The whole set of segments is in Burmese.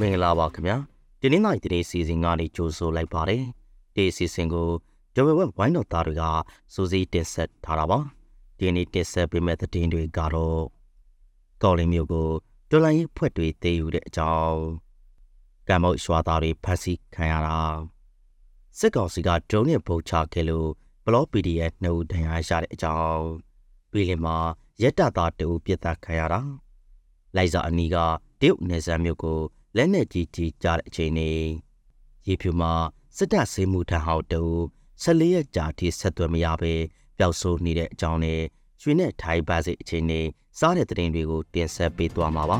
မင်္ဂလာပါခင်ဗျာဒီနေ့နိုင်ဒီစီစဉ်ကနေကြိုဆိုလိုက်ပါတယ်ဒီစီစဉ်ကိုဂျဝဲဝက်ဝိုင်းတော်သားတွေကစူးစီးတင်ဆက်ထားတာပါဒီနေ့တင်ဆက်ပေးမယ့်သတင်းတွေကတော့ကော်လင်းမျိုးကိုတော်လိုင်းရေးဖွဲ့တွေတည်ယူတဲ့အကြောင်းကံမောက်ရွာသားတွေဖမ်းဆီးခံရတာစစ်ကောင်စီကဒရုန်းနဲ့ပုံချခဲ့လို့ဘလော့ PDF နှုတ်ဒဏ်ရာရတဲ့အကြောင်းပြည်လင်မှာရက်တသားတူပြစ်သားခံရတာလိုက်စာအနီးကတရုတ်နယ်စပ်မြို့ကို လက်နဲ့ကြီးကြီးကြားတဲ့အချိန်နေရေဖြူမှာစစ်တပ်ဆေးမှုထမ်းဟောက်တူ14ရက်ကြာထိဆက်သွယ်မရပဲပျောက်ဆိုးနေတဲ့အကြောင်းနဲ့ရွှေနဲ့ထိုင်းပါစိအချိန်နေစားတဲ့တဲ့ရင်တွေကိုတင်ဆက်ပေးသွားမှာပါ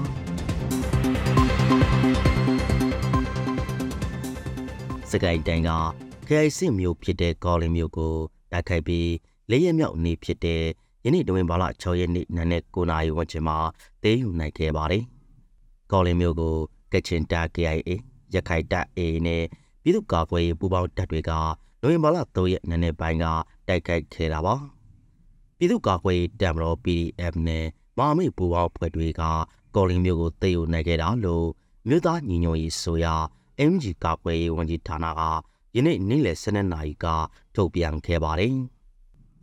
စကိုင်းတိုင်းကခရိုင်စစ်မျိုးဖြစ်တဲ့ကော်လင်မျိုးကိုတိုက်ခိုက်ပြီးလေးရက်မြောက်နေ့ဖြစ်တဲ့ယနေ့တဝင်းဘာလ6ရက်နေ့နနက်9နာရီဝန်းကျင်မှာတေးယူနိုင်ခဲ့ပါတယ်။ကော်လင်မျိုးကို ကချင်တာ KIA ရခိုင်တပ် AA နဲ့ပြည်သူ့ကာကွယ်ရေးပူးပေါင်းတပ်တွေကနိုဝင်ဘာလ3ရက်နေ့နေ့ပိုင်းကတိုက်ခိုက်ခဲ့တာပါပြည်သူ့ကာကွယ်ရေးတပ်မတော် PDF နဲ့မဟာမိတ်ပူးပေါင်းဖွဲ့တွေကကော်လင်းမျိုးကိုသိမ်းယူနိုင်ခဲ့တာလို့မြို့သားညီညွတ်ရေးဆိုရာ MG ကာကွယ်ရေးဝန်ကြီးဌာနကယနေ့နေ့လယ်12နာရီကထုတ်ပြန်ခဲ့ပါတယ်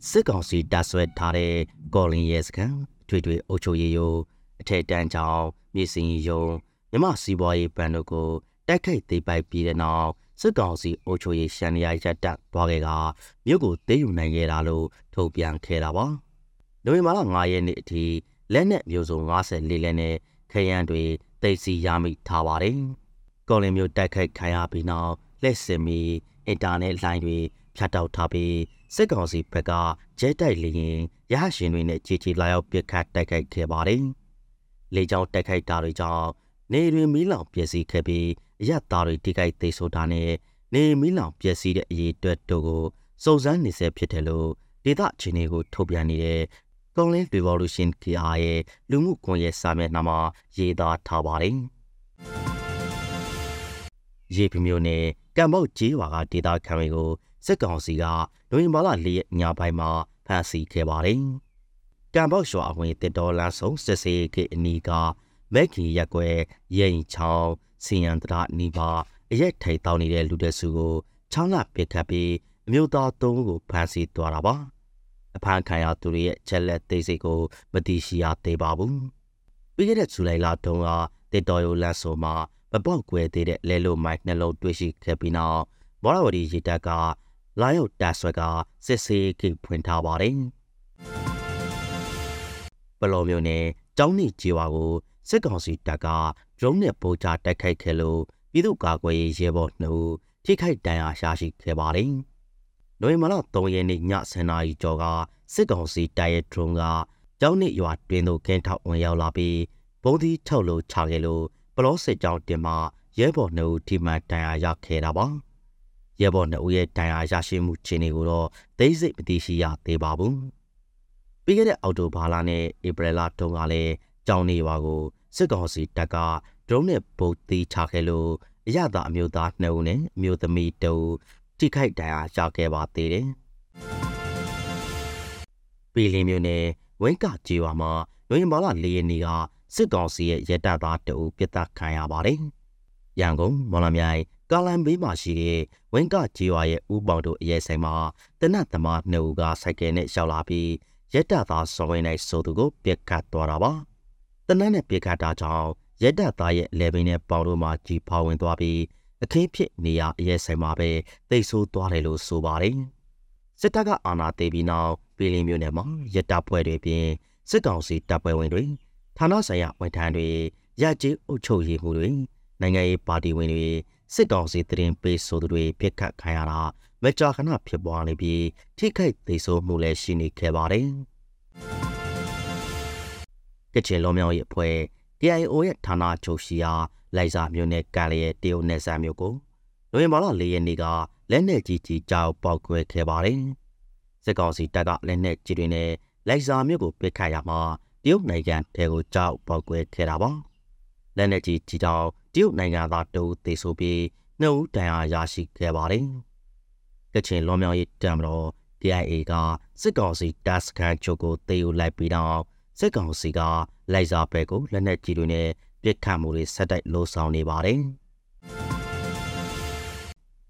စစ်ကောင်စီတပ်ဆွဲထားတဲ့ကော်လင်းရဲစခန်းထွေထွေအုပ်ချုပ်ရေးရုံးအထက်တန်းချောင်းမြေစင်ရုံး မြမစီးပွားရေးဘဏ်တို့ကိုတိုက်ခိုက်သိမ်းပိုက်ပြီးတဲ့နောက်စစ်ကောင်စီအုပ်ချုပ်ရေးရှမ်းရရတက်သွားခဲ့ကမြို့ကိုသိမ်းယူနိုင်ခဲ့တာလို့ထုတ်ပြန်ခဲ့တာပါ။နိုဝင်ဘာလ9ရက်နေ့အထိလက်နက်မျိုးစုံ54လက်နဲ့ခရမ်းတွေသိမ်းဆီးရမိထားပါတယ်။ကော်လင်မျိုးတိုက်ခိုက်ခံရပြီးနောက်လက်စင်မီအင်တာနက်လိုင်းတွေဖြတ်တောက်ထားပြီးစစ်ကောင်စီဘက်ကဂျဲတိုက်လျင်ရဟရှင်တွေနဲ့ကြီးကြီးလာရောက်ပစ်ခတ်တိုက်ခိုက်ခဲ့ပါတယ်။လေကြောင်းတိုက်ခိုက်တာတွေကြောင့် နေတွင်မီးလောင်ပျက်စီးခဲ့ပြီးအရသားတွေတိကိုက်သိမ်းဆိုတာနဲ့နေမီးလောင်ပျက်စီးတဲ့အရေးအတွက်တို့ကိုစုံစမ်းနေဆဲဖြစ်တယ်လို့ဒေသချင်းတွေကိုထုတ်ပြန်နေတဲ့ Conlin Revolution KR ရဲ့လူမှုကွန်ရက်စာမျက်နှာမှာရေးသားထားပါတယ်။ရေပြမျိုးနဲ့ကံပေါက်ကျေးရွာကဒေသခံတွေကိုစစ်ကောင်စီကနိုဝင်ဘာလ၄ရက်ညပိုင်းမှာဖမ်းဆီးခဲ့ပါတယ်။ကံပေါက်ရွာအဝင်တစ်တော်လန်းဆောင်စစ်စေးကအနီးက မက်ကီရက်ွယ်ရင်ချောင်းစီယန်တရနီပါအရက်ထိတ်တောင်းနေတဲ့လူတဲ့စုကိုချောင်းလာပစ်ခတ်ပြီးအမျိုးသားသုံးကိုဖမ်းဆီးသွားတာပါအဖမ်းခံရသူတွေရဲ့ချက်လက်သိစိတ်ကိုမသိရှိရသေးပါဘူးပြီးခဲ့တဲ့ဇူလိုင်လတုန်းကတစ်တော်ရိုလန်ဆိုမှာမပေါက်ကွဲသေးတဲ့လဲလိုမိုက်နှလုံးတွေ့ရှိခဲ့ပြီးနောက်ဘောရဝတီရေတပ်ကလာရောက်တပ်ဆွဲကစစ်ဆေးကိဖွင့်ထားပါတယ်ပလောမျိုးနဲ့ကျောင်းနေကြေးဝါကို စစ်ကောင်စီတပ်ကဒရုန်းနဲ့ပိုချတိုက်ခိုက်ခဲ့လို့ပြည်သူ့ကာကွယ်ရေးရဲဘော်နှုတ်ထိခိုက်ဒဏ်ရာရရှိခဲ့ပါတယ်။နိုဝင်ဘာလ3ရက်နေ့ည10:00နာရီကျော်ကစစ်ကောင်စီတပ်ရဲ့ဒရုန်းကကျောင်းနစ်ရွာတွင်သို့ကင်းထောက်ဝင်ရောက်လာပြီးဘုံသီးထုတ်လို့ချခဲ့လို့ပလောစစ်ကြောင်းတင်မှရဲဘော်နှုတ်ထိမှန်ဒဏ်ရာရခဲ့တာပါ။ရဲဘော်နှုတ်ရဲ့ဒဏ်ရာရရှိမှုခြေနေကိုတော့သိစိတ်မသိရှိရသေးပါဘူး။ပြီးခဲ့တဲ့အောက်တိုဘာလနဲ့ဧပြီလတုန်းကလည်း ကြောင်းနေရွာကိုစစ်ကောင်စီတပ်ကဒရုန်းနဲ့ဗုတ်သေးချခဲ့လို့အရသာအမျိုးသား2ဦးနဲ့အမျိုးသမီး2ဦးထိခိုက်ဒဏ်ရာရခဲ့ပါသေးတယ်။ပြည်လင်းမြို့နယ်ဝင်းကကြေးရွာမှာနိုဝင်ဘာလ4ရက်နေ့ကစစ်ကောင်စီရဲ့ရဲတပ်သား2ဦးပြစ်ဒဏ်ခံရပါတယ်။ရန်ကုန်မော်လမြိုင်ကာလန်ဘေးမှာရှိတဲ့ဝင်းကကြေးရွာရဲ့ဦးပေါင်တို့အရေးဆိုင်မှာတနတ်သမားနှစ်ဦးကစိုက်ကယ်နဲ့ရောက်လာပြီးရက်တသားစော်ဝင်းနိုင်ဆိုသူကိုပြစ်ခတ်သွားတာပါ တနတ်နဲ့ပြစ်ခတ်တာကြောင့်ရက်တသားရဲ့လေဘင်းနဲ့ပေါင်တို့မှာကြီးဖောက်ဝင်သွားပြီးအခင်းဖြစ်နေရအရေးဆိုင်မှာပဲတိတ်ဆိုးသွားတယ်လို့ဆိုပါတယ်စစ်တပ်ကအာဏာသိမ်းပြီးနောက်ပြည်လင်းမြို့နယ်မှာရက်တပ်ပွဲတွေပြင်စစ်ကောင်စီတပ်ပွဲဝင်တွေဌာနဆိုင်ရာဝန်ထမ်းတွေရကြေးအုပ်ချုပ်ရေးမှုတွေနိုင်ငံရေးပါတီဝင်တွေစစ်ကောင်စီတရင်ပေးဆိုသူတွေပြစ်ခတ်ခံရတာမကြာခဏဖြစ်ပွားနေပြီးထိခိုက်သိဆိုးမှုလည်းရှိနေခဲ့ပါတယ်။ ကချင်လုံးမြောင်ရဲ့အဖွဲ့ KIO ရဲ့ဌာနချုပ်ရှိရာလိုက်စာမြို့နယ်ကံလျက်တရုတ်နယ်စပ်မြို့ကိုနိုဝင်ဘာလ၄ရက်နေ့ကလက်နက်ကြီးကြီးကြောက်ပေါက်ကွဲခဲ့ပါတယ်။စစ်ကောင်စီတပ်ကလက်နက်ကြီးတွေနဲ့လိုက်စာမြို့ကိုပစ်ခတ်ရမှာတရုတ်နိုင်ငံတဲကိုကြောက်ပေါက်ကွဲခဲ့တာပါ။လက်နက်ကြီးကြီးတောင်တရုတ်နိုင်ငံသားတူသေဆိုပြီးနှစ်ဦးတန်ရာရရှိခဲ့ပါတယ်။ကချင်လွန်မြောက်ရေးတံမတော် DIA ကစစ်ကောင်စီတပ်စခန်းချုပ်ကိုတေယူလိုက်ပြီးတော့ စစ်ကောင်စီကလိုက်စာဘက်ကိုလက်နက်ကြီးတွေနဲ့ပစ်ခတ်မှုတွေဆက်တိုက်လှုံ့ဆော်နေပါတယ်။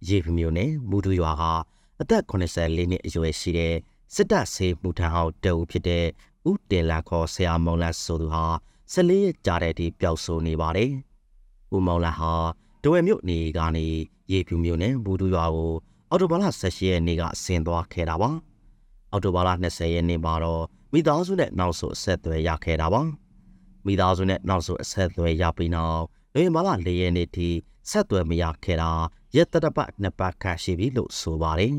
ရေပမျိုးနဲ့မူတူရွာကအသက်84နှစ်အရွယ်ရှိတဲ့စစ်တပ်ဆေးမှုထမ်းအောင်တူဖြစ်တဲ့ဦးတင်လာခေါ်ဆရာမောင်လတ်ဆိုသူဟာ14ရက်ကြာတဲ့ဒီပျောက်ဆိုးနေပါတယ်။ဦးမောင်လတ်ဟာတဝဲမြို့နေကနေရေဖြူမျိုးနဲ့မူတူရွာကိုအော်တိုဘာလ18ရက်နေ့ကဆင်းသွားခဲ့တာပါ။အော်တိုဘာလ20ရက်နေ့မှာတော့ မိသားစုနဲ့နောက်ဆုအဆက်အသွယ်ရခဲ့တာပါ။မိသားစုနဲ့နောက်ဆုအဆက်အသွယ်ရပြီးနောက်လေမာလာ၄ရက်နေ့ထိဆက်သွယ်မရခဲ့တာရက်တတပတ်နှစ်ပတ်ခန့်ရှိပြီလို့ဆိုပါတယ်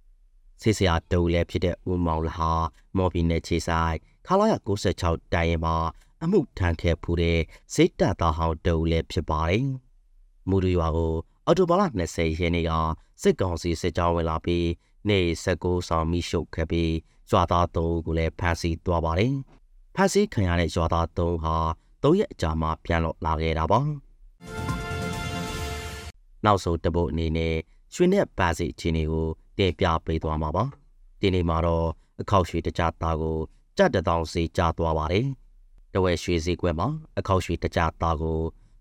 ။ဆေးဆရာတူလည်းဖြစ်တဲ့ဦးမောင်လာဟာမော်ဘီနယ်ခြေဆိုင်ခလာရ96တိုင်ရင်မှာအမှုထမ်းခဲ့ဖူးတဲ့စိတ်တသားဟောင်းတူလည်းဖြစ်ပါတယ်။မူရီရွာကိုအော်တိုဘာလ20ရက်နေ့ကစစ်ကောင်စီစစ်ကြောင်းဝင်လာပြီး နေ19ဆောင်မိရှုပ်ခဲ့ပြီးရွာသား3ဦးကိုလည်းဖမ်းဆီးသွားပါတယ်။ဖမ်းဆီးခံရတဲ့ရွာသား3ဟာ3ရက်အကြာမှပြန်လော့လာခဲ့တာပါ။နောက်ဆုံးတပုတ်အနေနဲ့ရွှေနဲ့ပါစီချင်းတွေကိုတင်ပြပေးသွားမှာပါ။ဒီနေ့မှာတော့အခောက်ရွှေတကြသားကိုကြက်တထောင်စီကြားသွားပါတယ်။တဝဲရွှေစည်းကွဲမှာအခောက်ရွှေတကြသားကို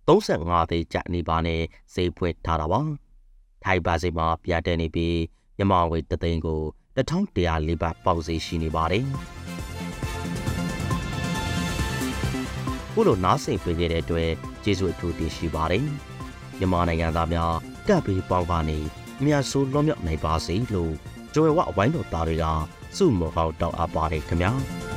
35သိန်းကျပ်နေပါနဲ့စေးဖွင့်ထားတာပါ။ထိုင်ပါစီမှာပြတဲ့နေပြီး မြမဝေတသိန်းကို1104ဘတ်ပေါက်စေရှိနေပါတယ်။ခုလိုနားဆင်ပေးခဲ့တဲ့အတွက်ကျေးဇူးအထူးတင်ရှိပါတယ်။မြန်မာနိုင်ငံသားများကပ်ပြီးပေါင်းကနေအများဆိုးလွတ်မြောက်နိုင်ပါစေလို့ကြွယ်ဝဝိုင်းတော်သားတွေကစုမော်ဟောက်တောက်အပ်ပါတယ်ခင်ဗျာ။